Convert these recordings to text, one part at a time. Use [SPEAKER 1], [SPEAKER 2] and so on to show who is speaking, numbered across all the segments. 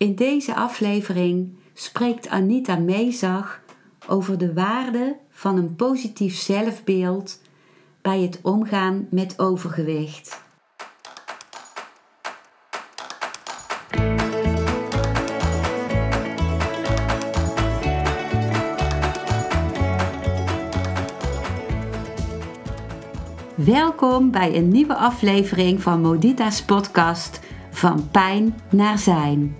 [SPEAKER 1] In deze aflevering spreekt Anita Meezag over de waarde van een positief zelfbeeld bij het omgaan met overgewicht. Welkom bij een nieuwe aflevering van Modita's podcast Van Pijn naar Zijn.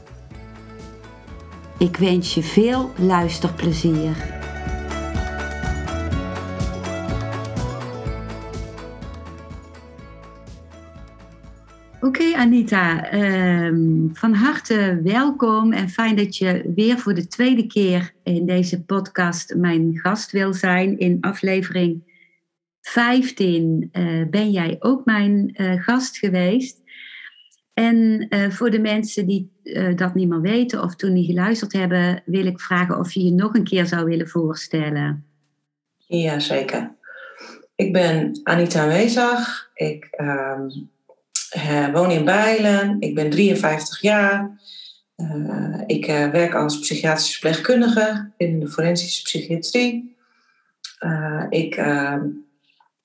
[SPEAKER 1] Ik wens je veel luisterplezier. Oké Anita, ehm, van harte welkom en fijn dat je weer voor de tweede keer in deze podcast mijn gast wil zijn. In aflevering 15 uh, eh, ben jij ook mijn uh, gast geweest. En uh, voor de mensen die dat niet meer weten of toen niet geluisterd hebben, wil ik vragen of je je nog een keer zou willen voorstellen.
[SPEAKER 2] Ja, zeker. Ik ben Anita Weezag. Ik ehm, woon in Bijlen. Ik ben 53 jaar. Uh, ik werk als psychiatrische verpleegkundige in de forensische psychiatrie. ik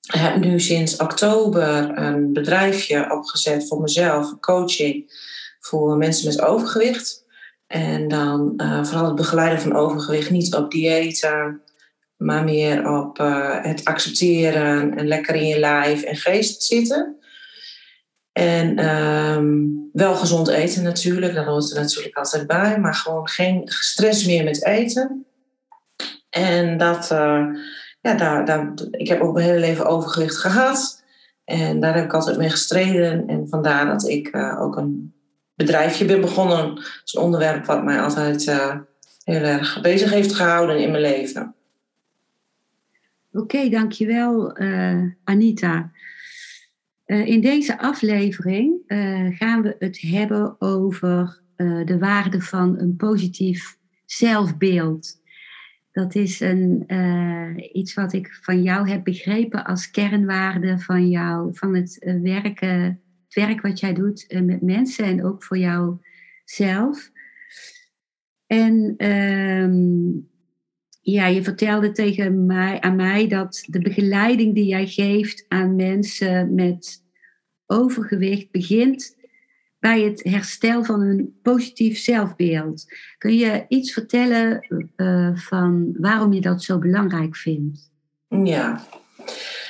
[SPEAKER 2] heb nu sinds oktober een bedrijfje opgezet voor mezelf, coaching voor mensen met overgewicht. En dan vooral het begeleiden van overgewicht, niet op diëten, maar meer op het accepteren en lekker in je lijf en geest zitten. En um, wel gezond eten natuurlijk, dat hoort er natuurlijk altijd bij, maar gewoon geen stress meer met eten. En dat, uh, ja, daar, ik heb ook mijn hele leven overgewicht gehad. En daar heb ik altijd mee gestreden. En vandaar dat ik uh, ook een bedrijfje ben begonnen. Dat is een onderwerp wat mij altijd uh, heel erg bezig heeft gehouden in mijn leven.
[SPEAKER 1] Oké, dankjewel Anita. Uh, in deze aflevering gaan we het hebben over de waarde van een positief zelfbeeld. Dat is een, iets wat ik van jou heb begrepen als kernwaarde van, jou, van het, werken, het werk wat jij doet met mensen en ook voor jouzelf. En um, ja, je vertelde tegen mij, aan mij dat de begeleiding die jij geeft aan mensen met overgewicht begint bij het herstel van een positief zelfbeeld. Kun je iets vertellen uh, van waarom je dat zo belangrijk vindt?
[SPEAKER 2] Ja,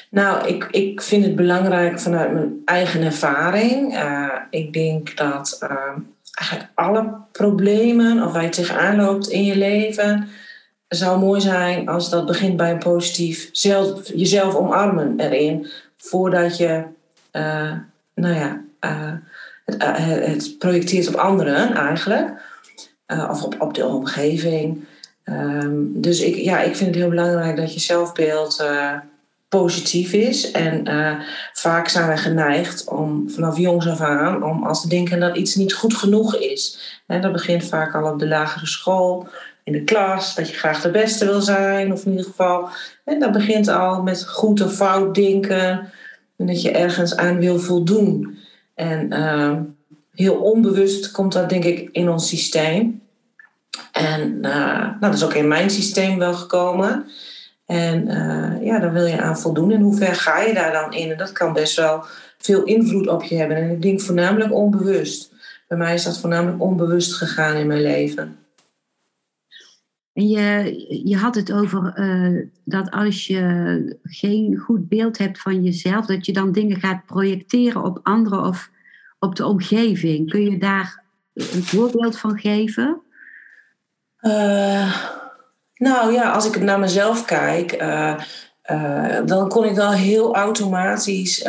[SPEAKER 2] nou, ik, ik vind het belangrijk vanuit mijn eigen ervaring. Uh, ik denk dat uh, eigenlijk alle problemen of waar je tegenaan loopt in je leven zou mooi zijn als dat begint bij een positief zelf, jezelf omarmen erin. Voordat je, nou ja, het, uh, het, projecteert op anderen eigenlijk. of op, op de omgeving. Um, dus ik, ja, ik vind het heel belangrijk dat je zelfbeeld positief is. En vaak zijn wij geneigd om vanaf jongs af aan om als te denken dat iets niet goed genoeg is. En dat begint vaak al op de lagere school in de klas, dat je graag de beste wil zijn, of in ieder geval. En dat begint al met goed of fout denken, en dat je ergens aan wil voldoen. En uh, heel onbewust komt dat, denk ik, in ons systeem. En uh, nou, dat is ook in mijn systeem wel gekomen. En uh, ja, daar wil je aan voldoen. En hoe ver ga je daar dan in? En dat kan best wel veel invloed op je hebben. En ik denk voornamelijk onbewust. Bij mij is dat voornamelijk onbewust gegaan in mijn leven.
[SPEAKER 1] En je, je had het over uh, dat als je geen goed beeld hebt van jezelf, dat je dan dingen gaat projecteren op anderen of op de omgeving. Kun je daar een voorbeeld van geven?
[SPEAKER 2] Uh, nou ja, als ik naar mezelf kijk, uh, eh, dan kon ik wel heel automatisch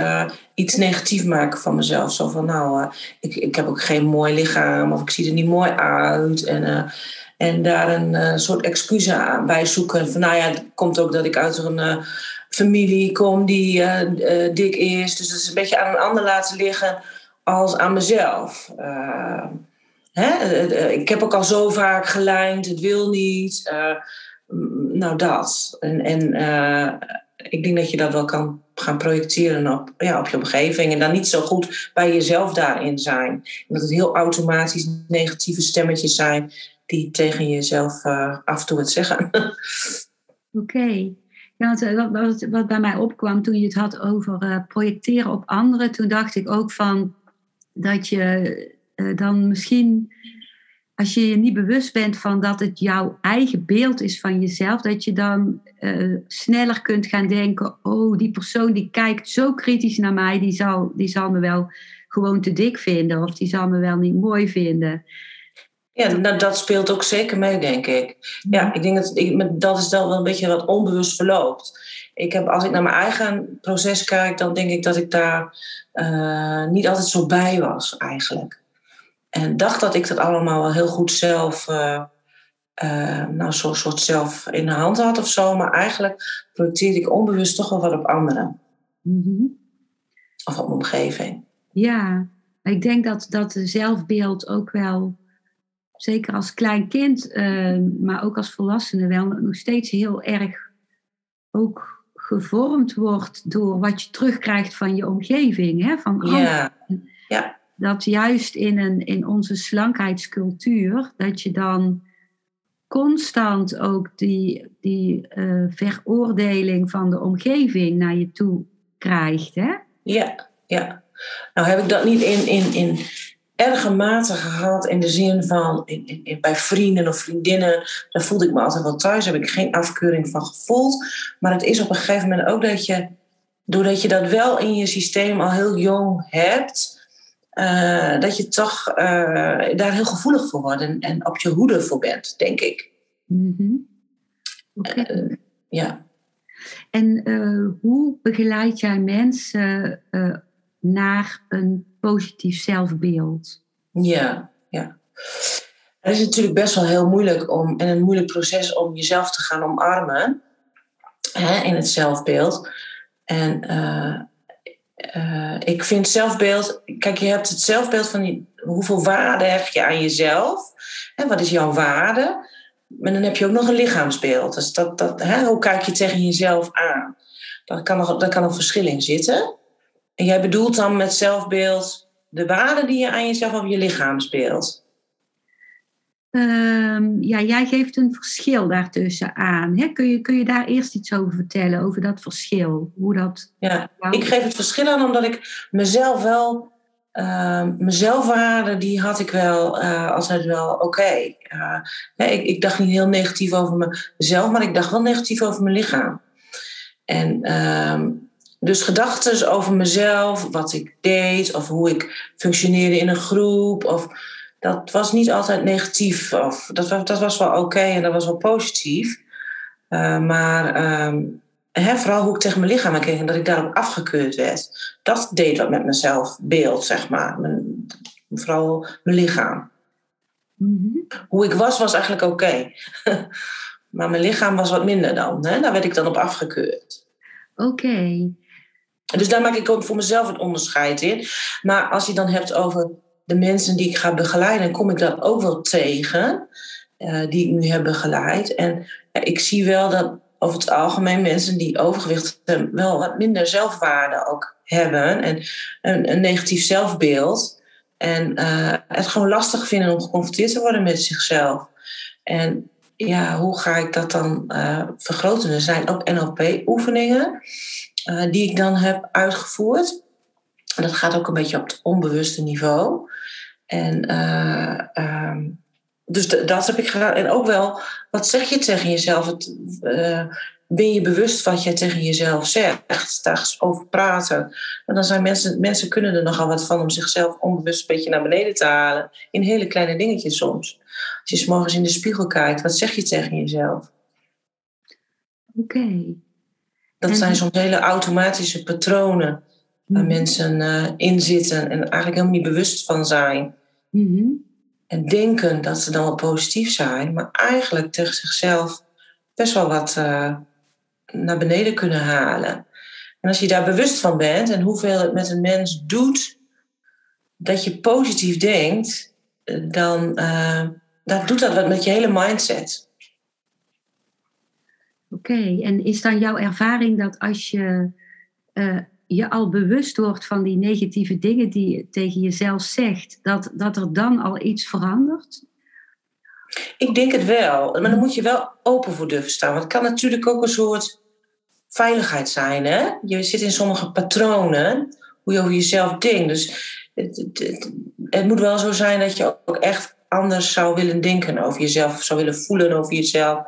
[SPEAKER 2] iets negatief maken van mezelf. Zo van, nou, ik, ik heb ook geen mooi lichaam of ik zie er niet mooi uit. En, en daar een soort excuus bij zoeken. Van, nou ja, het komt ook dat ik uit een familie kom die dik is. Dus dat is een beetje aan een ander laten liggen als aan mezelf. Hè? ik heb ook al zo vaak gelijnd, het wil niet nou, dat. En, en ik denk dat je dat wel kan gaan projecteren op, ja, op je omgeving. En dan niet zo goed bij jezelf daarin zijn. Dat het heel automatisch negatieve stemmetjes zijn die tegen jezelf af en toe het zeggen.
[SPEAKER 1] Oké. Ja, wat, bij mij opkwam toen je het had over projecteren op anderen, toen dacht ik ook van dat je dan misschien als je je niet bewust bent van dat het jouw eigen beeld is van jezelf, dat je dan uh, sneller kunt gaan denken: oh, die persoon die kijkt zo kritisch naar mij, die zal, die zal me wel gewoon te dik vinden of die zal me wel niet mooi vinden.
[SPEAKER 2] Ja, nou, dat speelt ook zeker mee, denk ik. Ja, ik denk dat ik, dat is dan wel een beetje wat onbewust verloopt. Ik heb, als ik naar mijn eigen proces kijk, dan denk ik dat ik daar uh, niet altijd zo bij was, eigenlijk. En dacht dat ik dat allemaal wel heel goed zelf, uh, uh, nou, zo'n soort zelf in de hand had of zo. Maar eigenlijk projecteerde ik onbewust toch wel wat op anderen. Mm Of op mijn omgeving.
[SPEAKER 1] Ja, ik denk dat, dat zelfbeeld ook wel, zeker als klein kind, maar ook als volwassene, wel nog steeds heel erg ook gevormd wordt door wat je terugkrijgt van je omgeving. Hè? Van,
[SPEAKER 2] ja. ja
[SPEAKER 1] dat juist in, een, in onze slankheidscultuur, dat je dan constant ook die, die uh, veroordeling van de omgeving naar je toe krijgt. Hè?
[SPEAKER 2] Ja, ja. Nou heb ik dat niet in, in, in erge mate gehad in de zin van in, in, bij vrienden of vriendinnen. Daar voelde ik me altijd wel thuis, daar heb ik geen afkeuring van gevoeld. Maar het is op een gegeven moment ook dat je, doordat je dat wel in je systeem al heel jong hebt uh, dat je toch uh, daar heel gevoelig voor wordt en, en, op je hoede voor bent, denk ik. Mm -hmm.
[SPEAKER 1] okay.
[SPEAKER 2] uh, ja.
[SPEAKER 1] En hoe begeleid jij mensen naar een positief zelfbeeld?
[SPEAKER 2] Ja, ja. Het is natuurlijk best wel heel moeilijk om, en een moeilijk proces om jezelf te gaan omarmen hè, in het zelfbeeld. En uh, ik vind zelfbeeld, kijk, je hebt het zelfbeeld van hoeveel waarde hecht je aan jezelf en wat is jouw waarde. Maar dan heb je ook nog een lichaamsbeeld. Dus dat, dat, hè, hoe kijk je tegen jezelf aan? Daar kan, nog, daar kan een verschil in zitten. En jij bedoelt dan met zelfbeeld de waarde die je aan jezelf of je lichaamsbeeld?
[SPEAKER 1] Um, ja, jij geeft een verschil daartussen aan. Hè? Kun, je, kun je daar eerst iets over vertellen, over dat verschil? Hoe dat
[SPEAKER 2] ja, ik geef het verschil aan omdat ik mezelf wel, uh, die had ik wel uh, altijd wel oké. Okay. Uh, ik, ik dacht niet heel negatief over mezelf, maar ik dacht wel negatief over mijn lichaam. En ehm, dus gedachten over mezelf, wat ik deed, of hoe ik functioneerde in een groep, of dat was niet altijd negatief. Of, dat, was, dat was wel oké en dat was wel positief. Uh, maar um, hè, vooral hoe ik tegen mijn lichaam keek en dat ik daarop afgekeurd werd. Dat deed wat met mezelf beeld, zeg maar. Mijn, vooral mijn lichaam. Mm-hmm. Hoe ik was, was eigenlijk oké. maar mijn lichaam was wat minder dan. Hè? Daar werd ik dan op afgekeurd.
[SPEAKER 1] Oké.
[SPEAKER 2] Dus daar maak ik ook voor mezelf een onderscheid in. Maar als je dan hebt over de mensen die ik ga begeleiden, kom ik dat ook wel tegen, uh, die ik nu heb begeleid. En uh, ik zie wel dat over het algemeen mensen die overgewicht hebben, wel wat minder zelfwaarde ook hebben en een, negatief zelfbeeld. En uh, het gewoon lastig vinden om geconfronteerd te worden met zichzelf. En ja, hoe ga ik dat dan vergroten? Er zijn ook NLP-oefeningen die ik dan heb uitgevoerd. Dat gaat ook een beetje op het onbewuste niveau. En uh, dus dat heb ik gedaan. En ook wel, wat zeg je tegen jezelf? Het, uh, ben je bewust wat je tegen jezelf zegt? Daar over praten. En dan zijn mensen, mensen kunnen er nogal wat van om zichzelf onbewust een beetje naar beneden te halen. In hele kleine dingetjes soms. Als je s morgens in de spiegel kijkt, wat zeg je tegen jezelf?
[SPEAKER 1] Oké.
[SPEAKER 2] Dat zijn soms hele automatische patronen waar
[SPEAKER 1] Mhm.
[SPEAKER 2] mensen eh, in zitten en eigenlijk helemaal niet bewust van zijn.
[SPEAKER 1] Mhm.
[SPEAKER 2] En denken dat ze dan wel positief zijn, maar eigenlijk tegen zichzelf best wel wat eh, naar beneden kunnen halen. En als je daar bewust van bent en hoeveel het met een mens doet dat je positief denkt, dan, eh, dan doet dat wat met je hele mindset.
[SPEAKER 1] Oké, en is dan jouw ervaring dat als je eh, je al bewust wordt van die negatieve dingen die je tegen jezelf zegt, dat, dat er dan al iets verandert?
[SPEAKER 2] Ik denk het wel, maar dan moet je wel open voor durven staan. Want het kan natuurlijk ook een soort veiligheid zijn. Hè? Je zit in sommige patronen, hoe je over jezelf denkt. Dus het, het, het- het moet wel zo zijn dat je ook echt anders zou willen denken over jezelf. Of zou willen voelen over jezelf.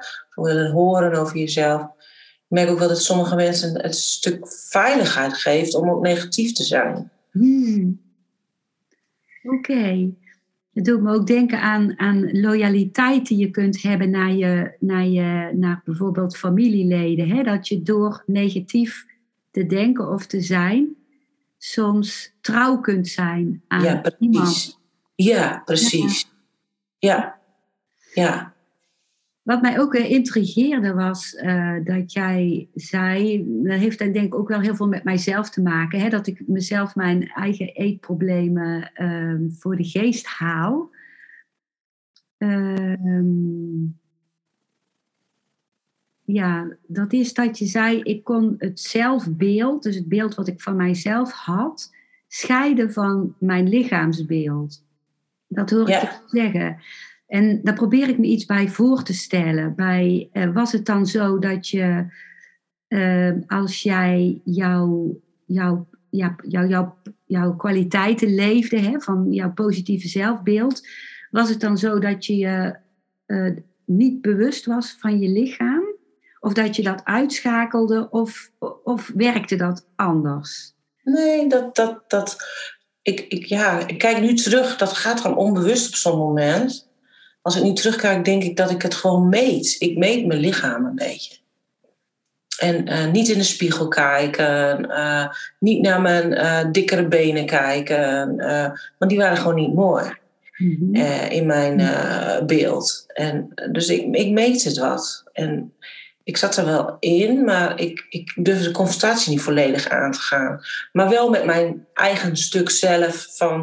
[SPEAKER 2] Willen horen over jezelf. Ik merk ook wel dat sommige mensen het stuk veiligheid geeft om ook negatief te zijn.
[SPEAKER 1] Hmm. Oké. Het doet me ook denken aan, aan loyaliteit die je kunt hebben naar, je, naar, je, naar bijvoorbeeld familieleden. Hè? Dat je door negatief te denken of te zijn, soms trouw kunt zijn aan
[SPEAKER 2] Ja,
[SPEAKER 1] iemand.
[SPEAKER 2] precies. Ja, precies. Ja, ja.
[SPEAKER 1] Wat mij ook weer intrigeerde was eh, dat jij zei, dat heeft denk ik ook wel heel veel met mijzelf te maken, hè, dat ik mezelf mijn eigen eetproblemen ehm, voor de geest haal. Ehm, ja, dat is dat je zei, ik kon het zelfbeeld, dus het beeld wat ik van mijzelf had, scheiden van mijn lichaamsbeeld. Dat hoor ik
[SPEAKER 2] Ja.
[SPEAKER 1] je zeggen. En daar probeer ik me iets bij voor te stellen. Bij, eh, was het dan zo dat je, eh, als jij jouw, jouw, jouw, jouw, jouw, kwaliteiten leefde, hè, van jouw positieve zelfbeeld, was het dan zo dat je je eh, niet bewust was van je lichaam? Of dat je dat uitschakelde? Of, of werkte dat anders?
[SPEAKER 2] Nee, dat, dat, dat, ik, ik, ja, ik kijk nu terug, dat gaat gewoon onbewust op zo'n moment. Als ik nu terugkijk, denk ik dat ik het gewoon meet. Ik meet mijn lichaam een beetje. En eh, niet in de spiegel kijken, eh, niet naar mijn eh, dikkere benen kijken, want die waren gewoon niet mooi
[SPEAKER 1] Mhm.
[SPEAKER 2] in mijn beeld. En, dus ik, ik meet het wat. En ik zat er wel in, maar ik, ik durfde de confrontatie niet volledig aan te gaan. Maar wel met mijn eigen stuk zelf van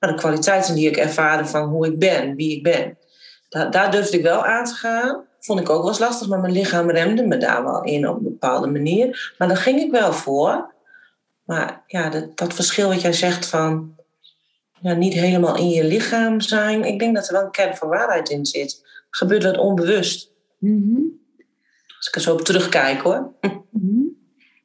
[SPEAKER 2] nou, de kwaliteiten die ik ervaarde van hoe ik ben, wie ik ben. Da- daar durfde ik wel aan te gaan. Vond ik ook wel eens lastig, maar mijn lichaam remde me daar wel in op een bepaalde manier. Maar daar ging ik wel voor. Maar ja, dat, dat verschil wat jij zegt van ja, niet helemaal in je lichaam zijn. Ik denk dat er wel een kern van waarheid in zit. Gebeurt wat onbewust.
[SPEAKER 1] Mhm.
[SPEAKER 2] Als ik er zo op terugkijk hoor.
[SPEAKER 1] Mhm.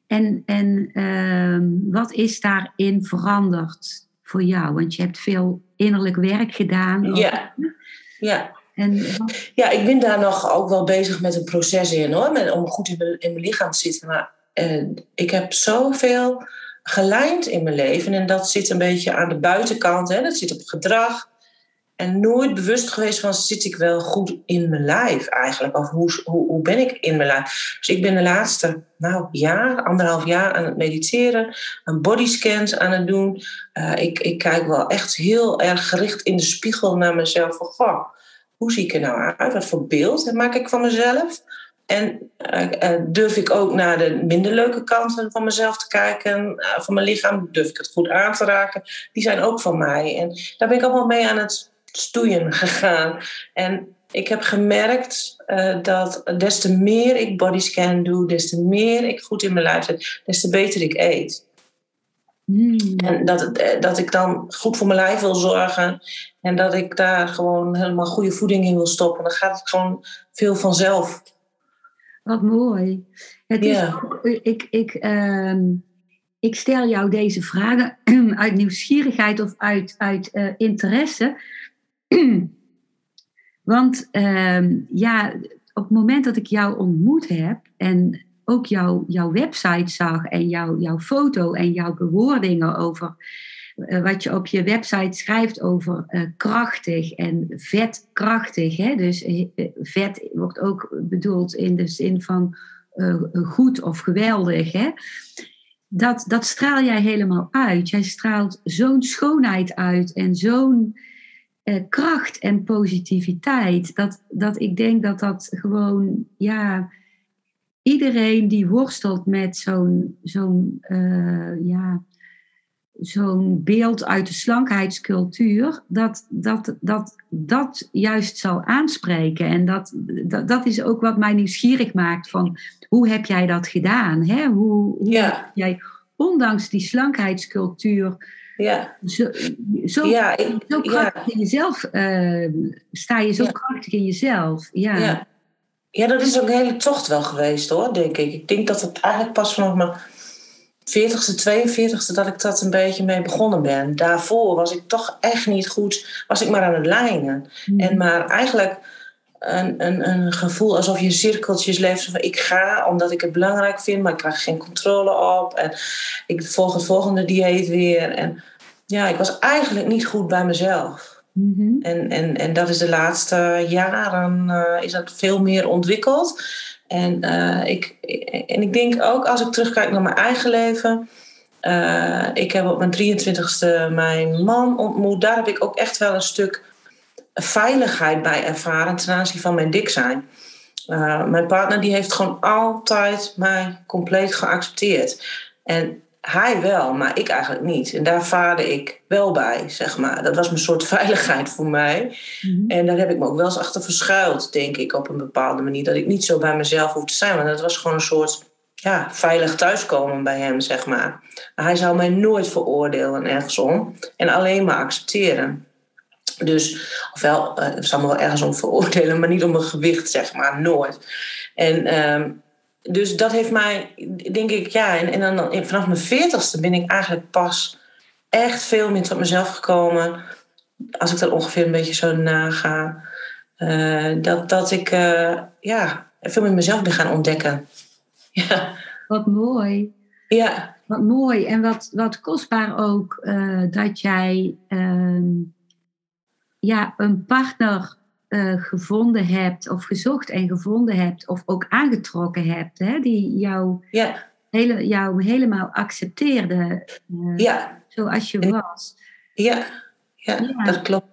[SPEAKER 1] En, en ehm, wat is daarin veranderd voor jou? Want je hebt veel innerlijk werk gedaan.
[SPEAKER 2] Ja. Ja.
[SPEAKER 1] En
[SPEAKER 2] ja, ik ben daar nog ook wel bezig met een proces in hoor. Om goed in mijn, in mijn lichaam te zitten. Maar eh, ik heb zoveel gelijnd in mijn leven. En dat zit een beetje aan de buitenkant. Hè? Dat zit op gedrag. En nooit bewust geweest van zit ik wel goed in mijn lijf eigenlijk? Of hoe, hoe, hoe ben ik in mijn lijf? Dus ik ben de laatste nou, jaar, anderhalf jaar aan het mediteren. Aan bodyscans aan het doen. Eh, ik, ik kijk wel echt heel erg gericht in de spiegel naar mezelf. Van, goh, hoe zie ik er nou uit? Wat voor beeld maak ik van mezelf? En eh, eh, durf ik ook naar de minder leuke kanten van mezelf te kijken, eh, van mijn lichaam? Durf ik het goed aan te raken? Die zijn ook van mij. En daar ben ik allemaal mee aan het stoeien gegaan. En ik heb gemerkt dat des te meer ik bodyscan doe, des te meer ik goed in mijn lijf zit, des te beter ik eet.
[SPEAKER 1] Hmm.
[SPEAKER 2] En dat, eh, dat ik dan goed voor mijn lijf wil zorgen. En dat ik daar gewoon helemaal goede voeding in wil stoppen. Dan gaat het gewoon veel vanzelf.
[SPEAKER 1] Wat mooi. Het is ook, ik, ik, ehm, ik stel jou deze vragen uit nieuwsgierigheid of uit, uit eh, interesse. Want ehm, ja, op het moment dat ik jou ontmoet heb en ook jouw jouw website zag en jouw jouw foto en jouw bewoordingen over eh, wat je op je website schrijft over eh, krachtig en vetkrachtig. Hè? Dus eh, vet wordt ook bedoeld in de zin van goed of geweldig. Hè? Dat, dat straal jij helemaal uit. Jij straalt zo'n schoonheid uit en zo'n kracht en positiviteit. Dat, dat ik denk dat dat gewoon, ja, iedereen die worstelt met zo'n zo'n ja, zo'n beeld uit de slankheidscultuur, dat, dat, dat dat juist zal aanspreken. En dat, dat, dat is ook wat mij nieuwsgierig maakt van hoe heb jij dat gedaan? Hè? Hoe, hoe
[SPEAKER 2] ja.
[SPEAKER 1] jij, ondanks die slankheidscultuur,
[SPEAKER 2] ja.
[SPEAKER 1] zo, zo,
[SPEAKER 2] Ja, ik-
[SPEAKER 1] zo
[SPEAKER 2] ja.
[SPEAKER 1] krachtig in jezelf, eh, sta je zo krachtig in jezelf. Ja.
[SPEAKER 2] Ja. dat is ook een hele tocht wel geweest hoor, denk ik. Ik denk dat het eigenlijk pas vanaf mijn 40ste, 42ste dat ik dat een beetje mee begonnen ben. Daarvoor was ik toch echt niet goed, was ik maar aan het lijnen.
[SPEAKER 1] Mhm.
[SPEAKER 2] En maar eigenlijk een, een, een gevoel alsof je cirkeltjes leeft. Van ik ga omdat ik het belangrijk vind, maar ik krijg geen controle op. En ik volg het volgende dieet weer. En ja, ik was eigenlijk niet goed bij mezelf.
[SPEAKER 1] Mhm.
[SPEAKER 2] En, en, en dat is de laatste jaren eh, is dat veel meer ontwikkeld. En, eh, ik, en ik denk ook als ik terugkijk naar mijn eigen leven. eh, ik heb op mijn 23ste mijn man ontmoet. Daar heb ik ook echt wel een stuk veiligheid bij ervaren ten aanzien van mijn dik zijn. Mijn partner die heeft gewoon altijd mij compleet geaccepteerd. En hij wel, maar ik eigenlijk niet. En daar vaarde ik wel bij, zeg maar. Dat was een soort veiligheid voor mij.
[SPEAKER 1] Mhm.
[SPEAKER 2] En daar heb ik me ook wel eens achter verschuild, denk ik, op een bepaalde manier. Dat ik niet zo bij mezelf hoef te zijn. Want dat was gewoon een soort ja, veilig thuiskomen bij hem, zeg maar. Hij zou mij nooit veroordelen ergens om. En alleen maar accepteren. Dus, ofwel, eh, hij zou me wel ergens om veroordelen, maar niet om mijn gewicht, zeg maar. Nooit. En ehm, dus dat heeft mij, denk ik, ja. En, en dan vanaf mijn veertigste ben ik eigenlijk pas echt veel meer tot mezelf gekomen als ik dat ongeveer een beetje zo naga, eh, dat, dat ik eh, ja, veel meer mezelf ben gaan ontdekken. Ja,
[SPEAKER 1] Wat mooi.
[SPEAKER 2] ja,
[SPEAKER 1] Wat mooi en wat, wat kostbaar ook eh, dat jij ehm, ja, een partner eh, gevonden hebt of gezocht en gevonden hebt of ook aangetrokken hebt, hè, die jou,
[SPEAKER 2] ja,
[SPEAKER 1] hele, jou helemaal accepteerde eh,
[SPEAKER 2] ja,
[SPEAKER 1] zoals je was.
[SPEAKER 2] ja, ja,
[SPEAKER 1] Ja.
[SPEAKER 2] dat klopt.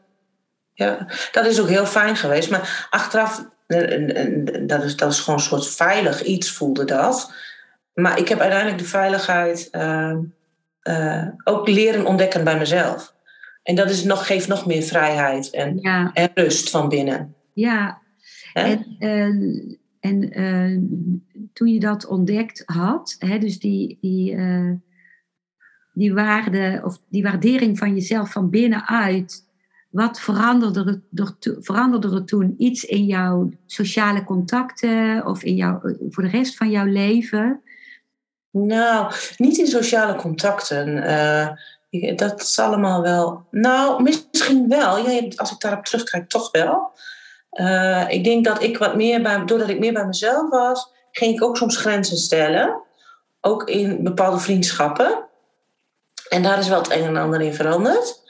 [SPEAKER 2] Ja, dat is ook heel fijn geweest. Maar achteraf, eh, dat is, dat is gewoon een soort veilig iets voelde dat. Maar ik heb uiteindelijk de veiligheid eh, eh, ook leren ontdekken bij mezelf. En dat is nog, geeft nog meer vrijheid en,
[SPEAKER 1] Ja,
[SPEAKER 2] en rust van binnen.
[SPEAKER 1] ja. En, eh, en eh, toen je dat ontdekt had, hè, dus die, die, eh, die waarde of die waardering van jezelf van binnenuit, wat veranderde er, er veranderde er toen iets in jouw sociale contacten of in jouw, voor de rest van jouw leven?
[SPEAKER 2] Nou, niet in sociale contacten. Dat is allemaal wel. Nou, misschien wel. Als ik daarop terugkijk, toch wel. Eh, ik denk dat ik wat meer bij, doordat ik meer bij mezelf was, ging ik ook soms grenzen stellen. Ook in bepaalde vriendschappen. En daar is wel het een en ander in veranderd.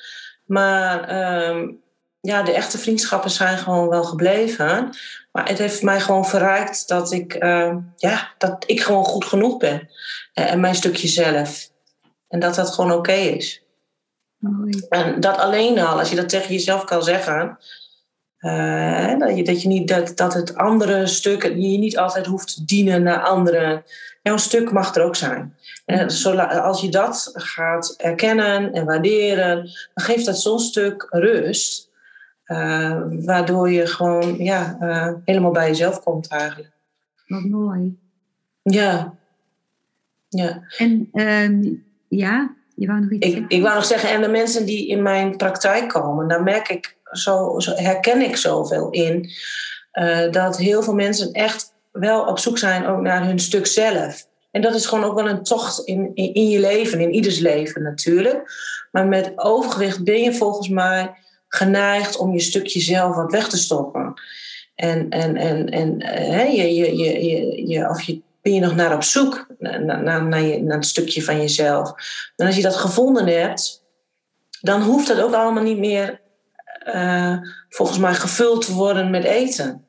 [SPEAKER 2] Maar ehm, ja, de echte vriendschappen zijn gewoon wel gebleven. Maar het heeft mij gewoon verrijkt dat ik, ehm, ja, dat ik gewoon goed genoeg ben. Eh, en mijn stukje zelf. En dat dat gewoon oké is.
[SPEAKER 1] Mooi.
[SPEAKER 2] En dat alleen al, als je dat tegen jezelf kan zeggen. eh, dat, je, dat, je niet, dat, dat het andere stuk, je niet altijd hoeft te dienen naar anderen. Jouw stuk mag er ook zijn. En zola- als je dat gaat erkennen en waarderen, dan geeft dat zo'n stuk rust. eh, waardoor je gewoon ja, eh, helemaal bij jezelf komt eigenlijk.
[SPEAKER 1] Wat mooi.
[SPEAKER 2] Ja. ja.
[SPEAKER 1] En ehm, ja, je wou nog iets
[SPEAKER 2] Ik,
[SPEAKER 1] zeggen?
[SPEAKER 2] ik wou nog zeggen, en de mensen die in mijn praktijk komen, daar merk ik zo, zo herken ik zoveel in. eh, dat heel veel mensen echt wel op zoek zijn ook naar hun stuk zelf. En dat is gewoon ook wel een tocht in, in, in je leven, in ieders leven natuurlijk. Maar met overgewicht ben je volgens mij geneigd om je stukje zelf wat weg te stoppen. En, en, en, en eh, hè, je, je, je, je, je, of je, ben je nog naar op zoek naar, naar, naar, je, naar een stukje van jezelf. En als je dat gevonden hebt, dan hoeft dat ook allemaal niet meer eh, volgens mij gevuld te worden met eten.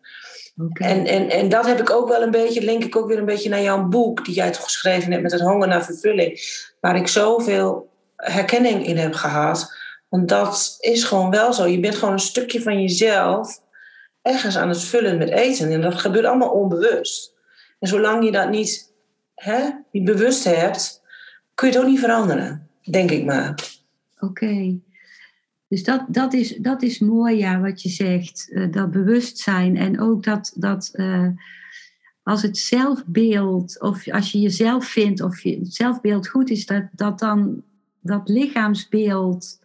[SPEAKER 2] En, en, en dat heb ik ook wel een beetje, link ik ook weer een beetje naar jouw boek, die jij toch geschreven hebt met het honger naar vervulling, waar ik zoveel herkenning in heb gehad. Want dat is gewoon wel zo. Je bent gewoon een stukje van jezelf ergens aan het vullen met eten. En dat gebeurt allemaal onbewust. En zolang je dat niet, hè, niet bewust hebt, kun je het ook niet veranderen, denk ik maar.
[SPEAKER 1] Oké. Dus dat, dat, is, dat is mooi, ja, wat je zegt. Uh, dat bewustzijn en ook dat, dat uh, als het zelfbeeld, of als je jezelf vindt, of je, het zelfbeeld goed is, dat, dat dan dat lichaamsbeeld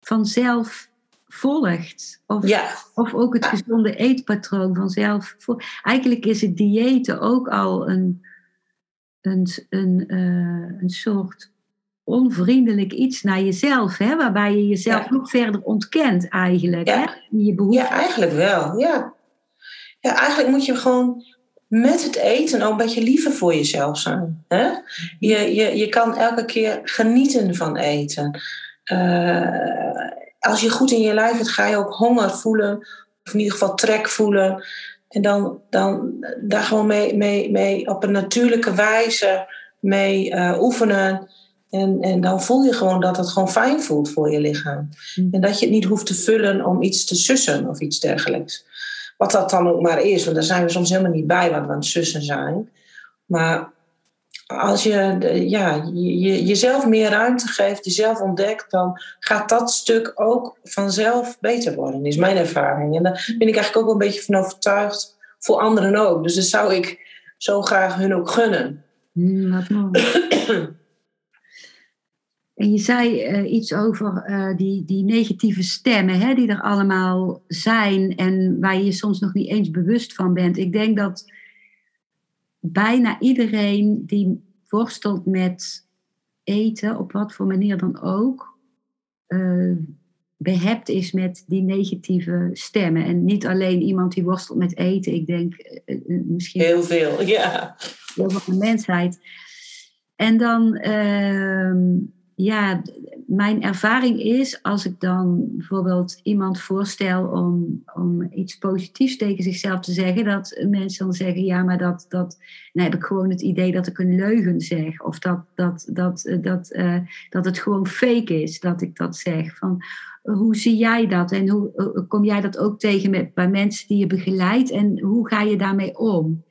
[SPEAKER 1] vanzelf volgt. Of,
[SPEAKER 2] ja.
[SPEAKER 1] of ook het gezonde eetpatroon vanzelf. Eigenlijk is het diëten ook al een, een, een, uh, een soort onvriendelijk iets naar jezelf, hè? waarbij je jezelf nog verder ontkent eigenlijk.
[SPEAKER 2] Ja.
[SPEAKER 1] Hè? Je
[SPEAKER 2] ja, eigenlijk wel. Ja. ja, eigenlijk moet je gewoon met het eten ook een beetje liever voor jezelf zijn. Hè? Je, je, je kan elke keer genieten van eten. Uh, als je goed in je lijf hebt, ga je ook honger voelen, of in ieder geval trek voelen. En dan, dan daar gewoon mee, mee, mee op een natuurlijke wijze mee uh, oefenen. En, en dan voel je gewoon dat het gewoon fijn voelt voor je lichaam.
[SPEAKER 1] Mm.
[SPEAKER 2] En dat je het niet hoeft te vullen om iets te sussen of iets dergelijks. Wat dat dan ook maar is, want daar zijn we soms helemaal niet bij wat we aan het sussen zijn. Maar als je ja, je, jezelf meer ruimte geeft, jezelf ontdekt, dan gaat dat stuk ook vanzelf beter worden, is mijn ervaring. En daar ben ik eigenlijk ook wel een beetje van overtuigd, voor anderen ook. Dus dat zou ik zo graag hun ook gunnen.
[SPEAKER 1] Mm, wat mooi. En je zei uh, iets over uh, die, die negatieve stemmen, hè, die er allemaal zijn en waar je je soms nog niet eens bewust van bent. Ik denk dat bijna iedereen die worstelt met eten, op wat voor manier dan ook, uh, behept is met die negatieve stemmen. En niet alleen iemand die worstelt met eten, ik denk misschien.
[SPEAKER 2] Heel veel, ja.
[SPEAKER 1] Heel veel de mensheid. En dan ehm, ja, mijn ervaring is, als ik dan bijvoorbeeld iemand voorstel om, om iets positiefs tegen zichzelf te zeggen, dat mensen dan zeggen, ja, maar dat, dat dan heb ik gewoon het idee dat ik een leugen zeg. Of dat, dat, dat, dat, uh, dat het gewoon fake is dat ik dat zeg. Van, hoe zie jij dat en hoe kom jij dat ook tegen met, bij mensen die je begeleidt en hoe ga je daarmee om?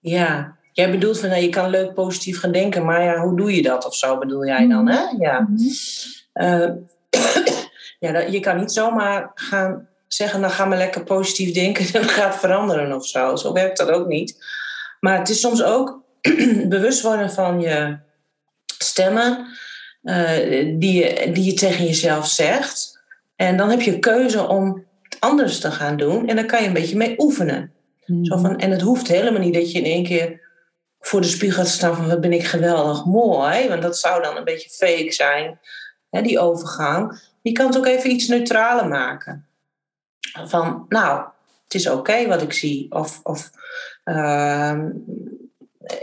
[SPEAKER 2] Ja, Jij bedoelt van, nou, je kan leuk positief gaan denken, maar ja, hoe doe je dat of zo bedoel jij dan, hè? Ja.
[SPEAKER 1] Mhm.
[SPEAKER 2] Uh, ja, dat, je kan niet zomaar gaan zeggen, nou ga maar lekker positief denken en dan gaat het veranderen of zo. Zo werkt dat ook niet. Maar het is soms ook bewust worden van je stemmen uh, die, je, die je tegen jezelf zegt. En dan heb je keuze om het anders te gaan doen en dan kan je een beetje mee oefenen.
[SPEAKER 1] Mhm.
[SPEAKER 2] Zo van, en het hoeft helemaal niet dat je in één keer voor de spiegel te staan van wat ben ik geweldig mooi. Want dat zou dan een beetje fake zijn, hè, die overgang. Je kan het ook even iets neutraler maken. Van, nou, het is oké wat ik zie. Of, of uh,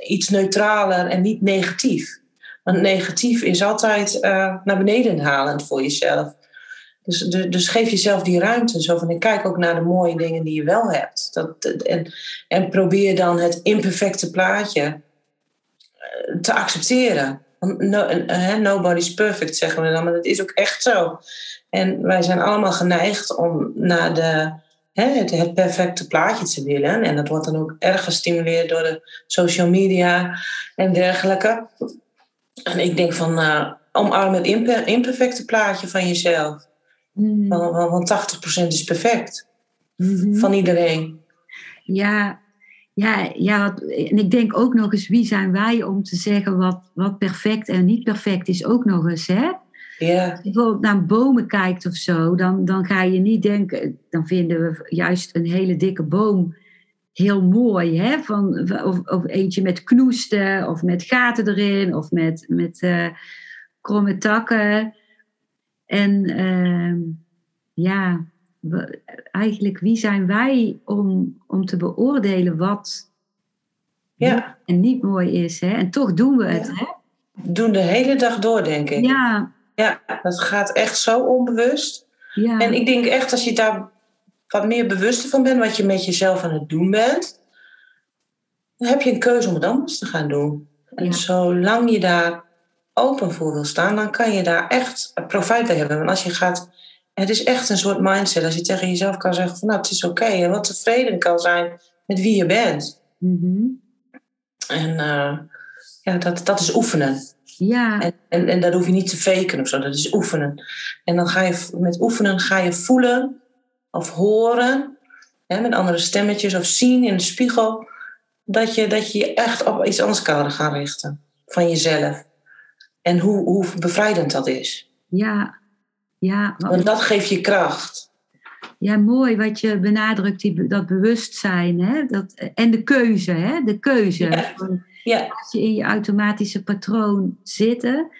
[SPEAKER 2] iets neutraler en niet negatief. Want negatief is altijd uh, naar beneden halend voor jezelf. Dus, dus geef jezelf die ruimte. Zo van, kijk ook naar de mooie dingen die je wel hebt. Dat, en, en probeer dan het imperfecte plaatje te accepteren. No, uh, nobody's perfect, zeggen we dan, maar dat is ook echt zo. En wij zijn allemaal geneigd om naar de, het, perfecte plaatje te willen. En dat wordt dan ook erg gestimuleerd door de social media en dergelijke. En ik denk van, uh, omarm het imper, imperfecte plaatje van jezelf.
[SPEAKER 1] Mm.
[SPEAKER 2] Want, want 80% is perfect.
[SPEAKER 1] Mhm.
[SPEAKER 2] Van iedereen.
[SPEAKER 1] Ja, ja, ja, en ik denk ook nog eens, wie zijn wij om te zeggen wat, wat perfect en niet perfect is ook nog eens, hè?
[SPEAKER 2] Ja.
[SPEAKER 1] Als je bijvoorbeeld naar bomen kijkt of zo, dan, dan ga je niet denken, dan vinden we juist een hele dikke boom heel mooi, hè? Van, of, of eentje met knoesten, of met gaten erin, of met, met uh, kromme takken. En uh, ja, we, eigenlijk wie zijn wij om, om te beoordelen wat
[SPEAKER 2] ja.
[SPEAKER 1] en niet mooi is. Hè? En toch doen we het.
[SPEAKER 2] Ja.
[SPEAKER 1] Hè?
[SPEAKER 2] Doen de hele dag door, denk ik.
[SPEAKER 1] Ja,
[SPEAKER 2] Ja, dat gaat echt zo onbewust.
[SPEAKER 1] ja.
[SPEAKER 2] En ik denk echt, als je daar wat meer bewust van bent wat je met jezelf aan het doen bent, dan heb je een keuze om het anders te gaan doen. En zolang je daar open voor wil staan, dan kan je daar echt profijt bij hebben. Want als je gaat, het is echt een soort mindset. Als je tegen jezelf kan zeggen van nou, het is oké. en wat tevreden kan zijn met wie je bent.
[SPEAKER 1] Mhm.
[SPEAKER 2] En uh, ja, dat, dat is oefenen.
[SPEAKER 1] Ja.
[SPEAKER 2] En, en, en dat hoef je niet te faken of zo, dat is oefenen. En dan ga je met oefenen ga je voelen of horen, hè, met andere stemmetjes, of zien in de spiegel, dat je, dat je je echt op iets anders kan gaan richten van jezelf. En hoe, hoe bevrijdend dat is.
[SPEAKER 1] Ja, ja.
[SPEAKER 2] Want dat geeft je kracht.
[SPEAKER 1] Ja, mooi wat je benadrukt, die, dat bewustzijn hè? Dat, en de keuze. Hè? De keuze.
[SPEAKER 2] Ja. Ja.
[SPEAKER 1] Als je in je automatische patroon zitten.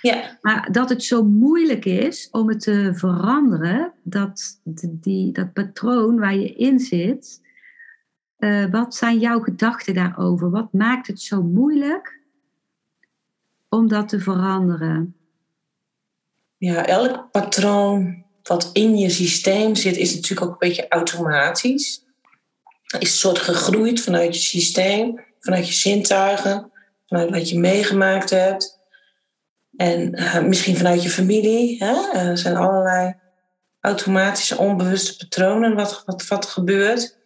[SPEAKER 2] Ja.
[SPEAKER 1] Maar dat het zo moeilijk is om het te veranderen, dat, die, dat patroon waar je in zit, uh, wat zijn jouw gedachten daarover? Wat maakt het zo moeilijk om dat te veranderen?
[SPEAKER 2] Ja, elk patroon wat in je systeem zit, is natuurlijk ook een beetje automatisch. Is een soort gegroeid vanuit je systeem, vanuit je zintuigen, vanuit wat je meegemaakt hebt. En uh, misschien vanuit je familie. Hè? Er zijn allerlei automatische, onbewuste patronen wat, wat, wat gebeurt.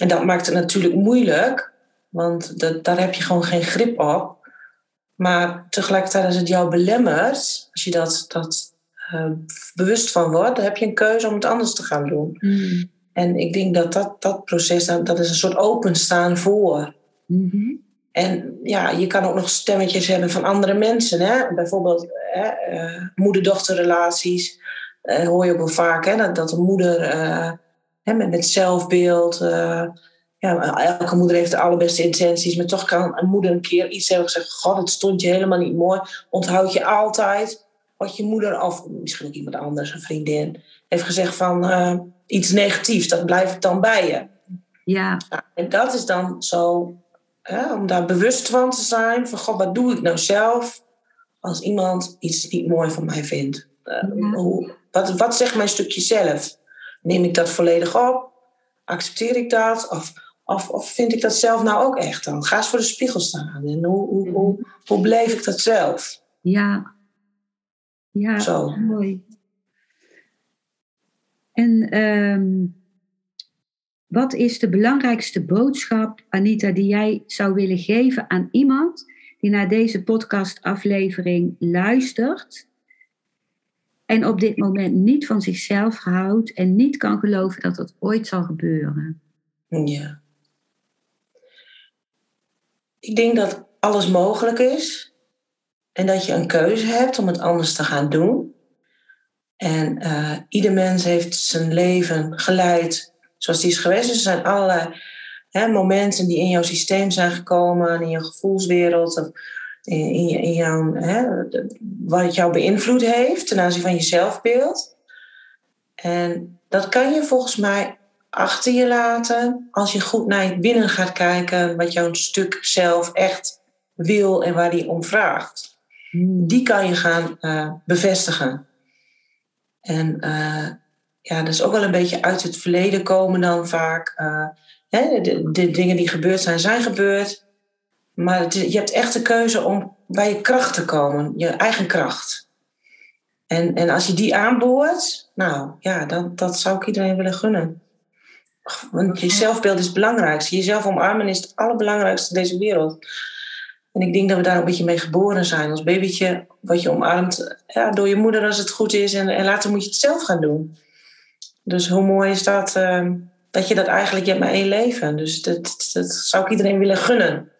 [SPEAKER 2] En dat maakt het natuurlijk moeilijk, want dat, daar heb je gewoon geen grip op. Maar tegelijkertijd, als het jou belemmert, als je dat, dat uh, bewust van wordt, dan heb je een keuze om het anders te gaan doen.
[SPEAKER 1] Mm.
[SPEAKER 2] En ik denk dat dat, dat proces, dat, dat is een soort openstaan voor.
[SPEAKER 1] Mm -hmm.
[SPEAKER 2] En ja, je kan ook nog stemmetjes hebben van andere mensen. Hè? Bijvoorbeeld uh, moeder-dochterrelaties. Uh, hoor je ook wel vaak hè? Dat, dat een moeder hè, met, met zelfbeeld. Ja, elke moeder heeft de allerbeste intenties. Maar toch kan een moeder een keer iets hebben gezegd. God, het stond je helemaal niet mooi. Onthoud je altijd wat je moeder, of misschien ook iemand anders, een vriendin, heeft gezegd van iets negatiefs. Dat blijft dan bij je.
[SPEAKER 1] Ja.
[SPEAKER 2] ja. En dat is dan zo Hè, om daar bewust van te zijn. Van, god, wat doe ik nou zelf als iemand iets niet mooi van mij vindt? Uh,
[SPEAKER 1] Ja.
[SPEAKER 2] hoe, wat, wat zegt mijn stukje zelf? Neem ik dat volledig op? Accepteer ik dat? Of, of, of vind ik dat zelf nou ook echt dan? Ga eens voor de spiegel staan. En hoe, hoe, hoe, hoe beleef ik dat zelf?
[SPEAKER 1] Ja. Ja,
[SPEAKER 2] Zo.
[SPEAKER 1] mooi. En ehm, wat is de belangrijkste boodschap, Anita, die jij zou willen geven aan iemand die naar deze podcastaflevering luistert en op dit moment niet van zichzelf houdt en niet kan geloven dat dat ooit zal gebeuren?
[SPEAKER 2] Ja. Ik denk dat alles mogelijk is en dat je een keuze hebt om het anders te gaan doen. En uh, ieder mens heeft zijn leven geleid zoals die is geweest. Dus er zijn allerlei hè, momenten die in jouw systeem zijn gekomen, in je gevoelswereld, of in, in, jouw, hè, wat jou beïnvloed heeft ten aanzien van je zelfbeeld. En dat kan je volgens mij achter je laten als je goed naar je binnen gaat kijken, wat jouw stuk zelf echt wil en waar die om vraagt. Die kan je gaan uh, bevestigen. En uh, ja, dat is ook wel een beetje uit het verleden komen dan vaak. Uh, hè, de, de, dingen die gebeurd zijn, zijn gebeurd. Maar het, je hebt echt de keuze om bij je kracht te komen, je eigen kracht. En, en als je die aanboort, nou ja, dat, dat zou ik iedereen willen gunnen. Je zelfbeeld is het belangrijkste. Jezelf omarmen is het allerbelangrijkste in deze wereld. En ik denk dat we daar een beetje mee geboren zijn. Als babytje wat je omarmt ja, door je moeder als het goed is. En, later moet je het zelf gaan doen. Dus hoe mooi is dat, uh, dat je dat eigenlijk, je hebt maar één leven. Dus dat, dat zou ik iedereen willen gunnen.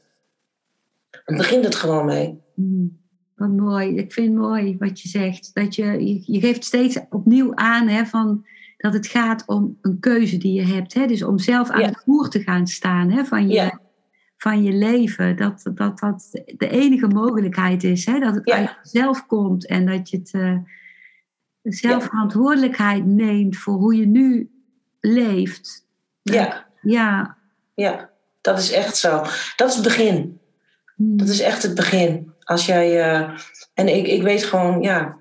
[SPEAKER 2] Dan begint het gewoon mee.
[SPEAKER 1] Mm, wat mooi. Ik vind het mooi wat je zegt. Dat je, je, je geeft steeds opnieuw aan hè, van, dat het gaat om een keuze die je hebt. Hè? Dus om zelf aan
[SPEAKER 2] Ja.
[SPEAKER 1] het roer te gaan staan hè, van, je,
[SPEAKER 2] Ja.
[SPEAKER 1] van je leven. Dat, dat dat de enige mogelijkheid is. Hè? Dat het
[SPEAKER 2] Ja.
[SPEAKER 1] uit jezelf komt en dat je het, eh, zelf verantwoordelijkheid neemt voor hoe je nu leeft.
[SPEAKER 2] Ja,
[SPEAKER 1] Ja.
[SPEAKER 2] ja, dat is echt zo. Dat is het begin.
[SPEAKER 1] Mm.
[SPEAKER 2] Dat is echt het begin. Als jij, eh, en ik, ik weet gewoon, ja,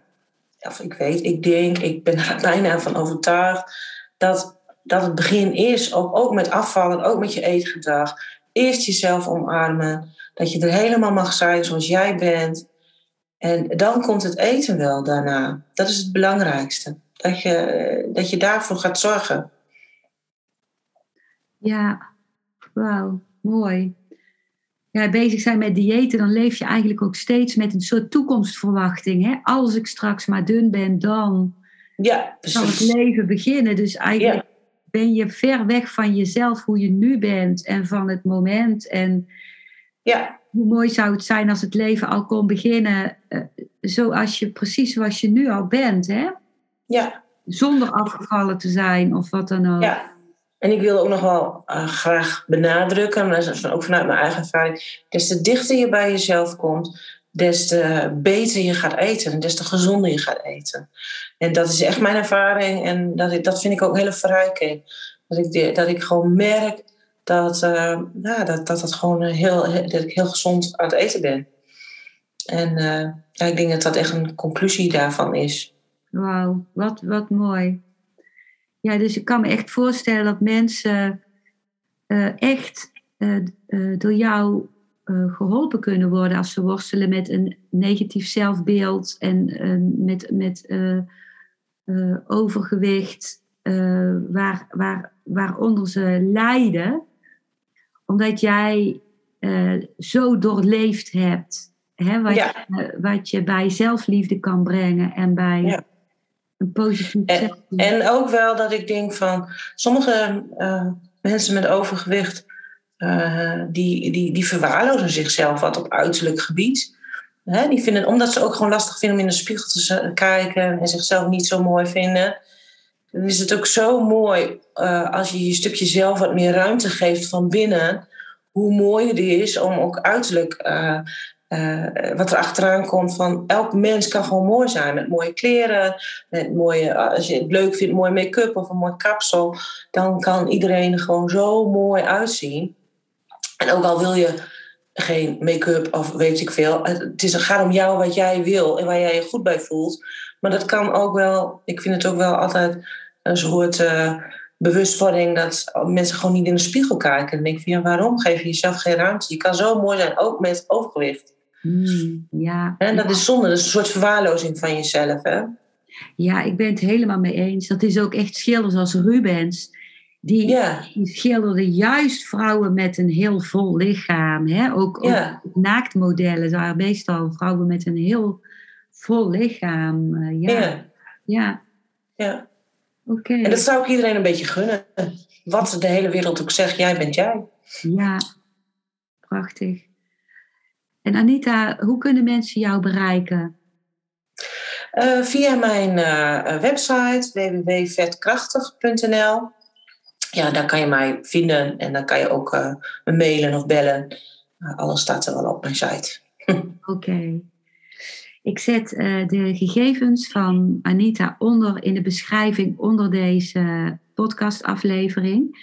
[SPEAKER 2] of ik weet, ik denk, ik ben er bijna van overtuigd dat dat het begin is, ook, ook met afvallen, ook met je eetgedrag. Eerst jezelf omarmen. Dat je er helemaal mag zijn zoals jij bent. En dan komt het eten wel daarna. Dat is het belangrijkste. Dat je, dat je daarvoor gaat zorgen.
[SPEAKER 1] Ja, wauw, mooi. Ja, bezig zijn met diëten, dan leef je eigenlijk ook steeds met een soort toekomstverwachting. Hè? Als ik straks maar dun ben, dan
[SPEAKER 2] ja,
[SPEAKER 1] kan het leven beginnen. Dus eigenlijk ben je ver weg van jezelf, hoe je nu bent en van het moment. En
[SPEAKER 2] ja.
[SPEAKER 1] hoe mooi zou het zijn als het leven al kon beginnen uh, zoals je, precies zoals je nu al bent. Hè?
[SPEAKER 2] Ja.
[SPEAKER 1] Zonder afgevallen te zijn of wat dan ook.
[SPEAKER 2] Ja. En ik wil ook nog wel uh, graag benadrukken, maar ook vanuit mijn eigen ervaring, des te dichter je bij jezelf komt, des te beter je gaat eten en des te gezonder je gaat eten. En dat is echt mijn ervaring en dat, dat vind ik ook een hele verrijking. Dat ik, dat ik gewoon merk dat, uh, nou, dat, dat, gewoon heel, dat ik heel gezond aan het eten ben. En ja, ik denk dat dat echt een conclusie daarvan is.
[SPEAKER 1] Wauw, wat, wat mooi. Ja, dus ik kan me echt voorstellen dat mensen uh, echt door jou geholpen kunnen worden als ze worstelen met een negatief zelfbeeld en met, met overgewicht, waar, waar, waaronder ze lijden omdat jij zo doorleefd hebt. Hè, wat,
[SPEAKER 2] ja.
[SPEAKER 1] je, wat je bij zelfliefde kan brengen en bij
[SPEAKER 2] ja.
[SPEAKER 1] Een positief
[SPEAKER 2] en, en ook wel dat ik denk van sommige uh, mensen met overgewicht. Uh, die, die, die verwaarlozen zichzelf wat op uiterlijk gebied. Hè, die vinden, omdat ze ook gewoon lastig vinden om in de spiegel te kijken en zichzelf niet zo mooi vinden dan is het ook zo mooi uh, als je je stukje zelf wat meer ruimte geeft van binnen. Hoe mooi het is om ook uiterlijk uh, wat er achteraan komt van elk mens kan gewoon mooi zijn. Met mooie kleren, met mooie, als je het leuk vindt, mooie make-up of een mooi kapsel. Dan kan iedereen er gewoon zo mooi uitzien. En ook al wil je geen make-up of weet ik veel. Het, is, het gaat om jou wat jij wil en waar jij je goed bij voelt. Maar dat kan ook wel, ik vind het ook wel altijd een soort uh, bewustwording dat mensen gewoon niet in de spiegel kijken. En denk van ja, waarom geef je jezelf geen ruimte? Je kan zo mooi zijn, ook met overgewicht.
[SPEAKER 1] Mm, ja.
[SPEAKER 2] En dat is zonde, dat is een soort verwaarlozing van jezelf. Hè?
[SPEAKER 1] Ja, ik ben het helemaal mee eens. Dat is ook echt schilders als Rubens. Die,
[SPEAKER 2] ja.
[SPEAKER 1] die schilderde juist vrouwen met een heel vol lichaam. Hè? Ook, naaktmodellen waren meestal vrouwen met een heel vol lichaam. Uh, ja.
[SPEAKER 2] Ja.
[SPEAKER 1] ja.
[SPEAKER 2] ja.
[SPEAKER 1] Oké.
[SPEAKER 2] En dat zou ik iedereen een beetje gunnen. Wat de hele wereld ook zegt, jij bent jij.
[SPEAKER 1] Ja, prachtig. En Anita, hoe kunnen mensen jou bereiken?
[SPEAKER 2] Uh, via mijn uh, website www.vetkrachtig.nl. Ja, daar kan je mij vinden en dan kan je ook uh, me mailen of bellen. alles staat er wel op mijn site.
[SPEAKER 1] Oké. Okay. Ik zet de gegevens van Anita onder in de beschrijving onder deze podcastaflevering.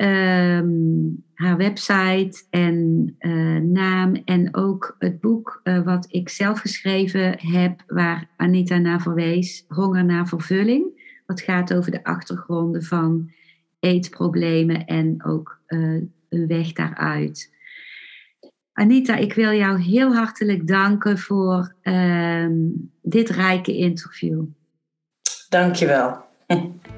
[SPEAKER 1] Um, haar website en uh, naam en ook het boek uh, wat ik zelf geschreven heb, waar Anita naar verwees, Honger naar vervulling. Wat gaat over de achtergronden van eetproblemen en ook een weg daaruit. Anita, ik wil jou heel hartelijk danken voor uh, dit rijke interview.
[SPEAKER 2] Dankjewel.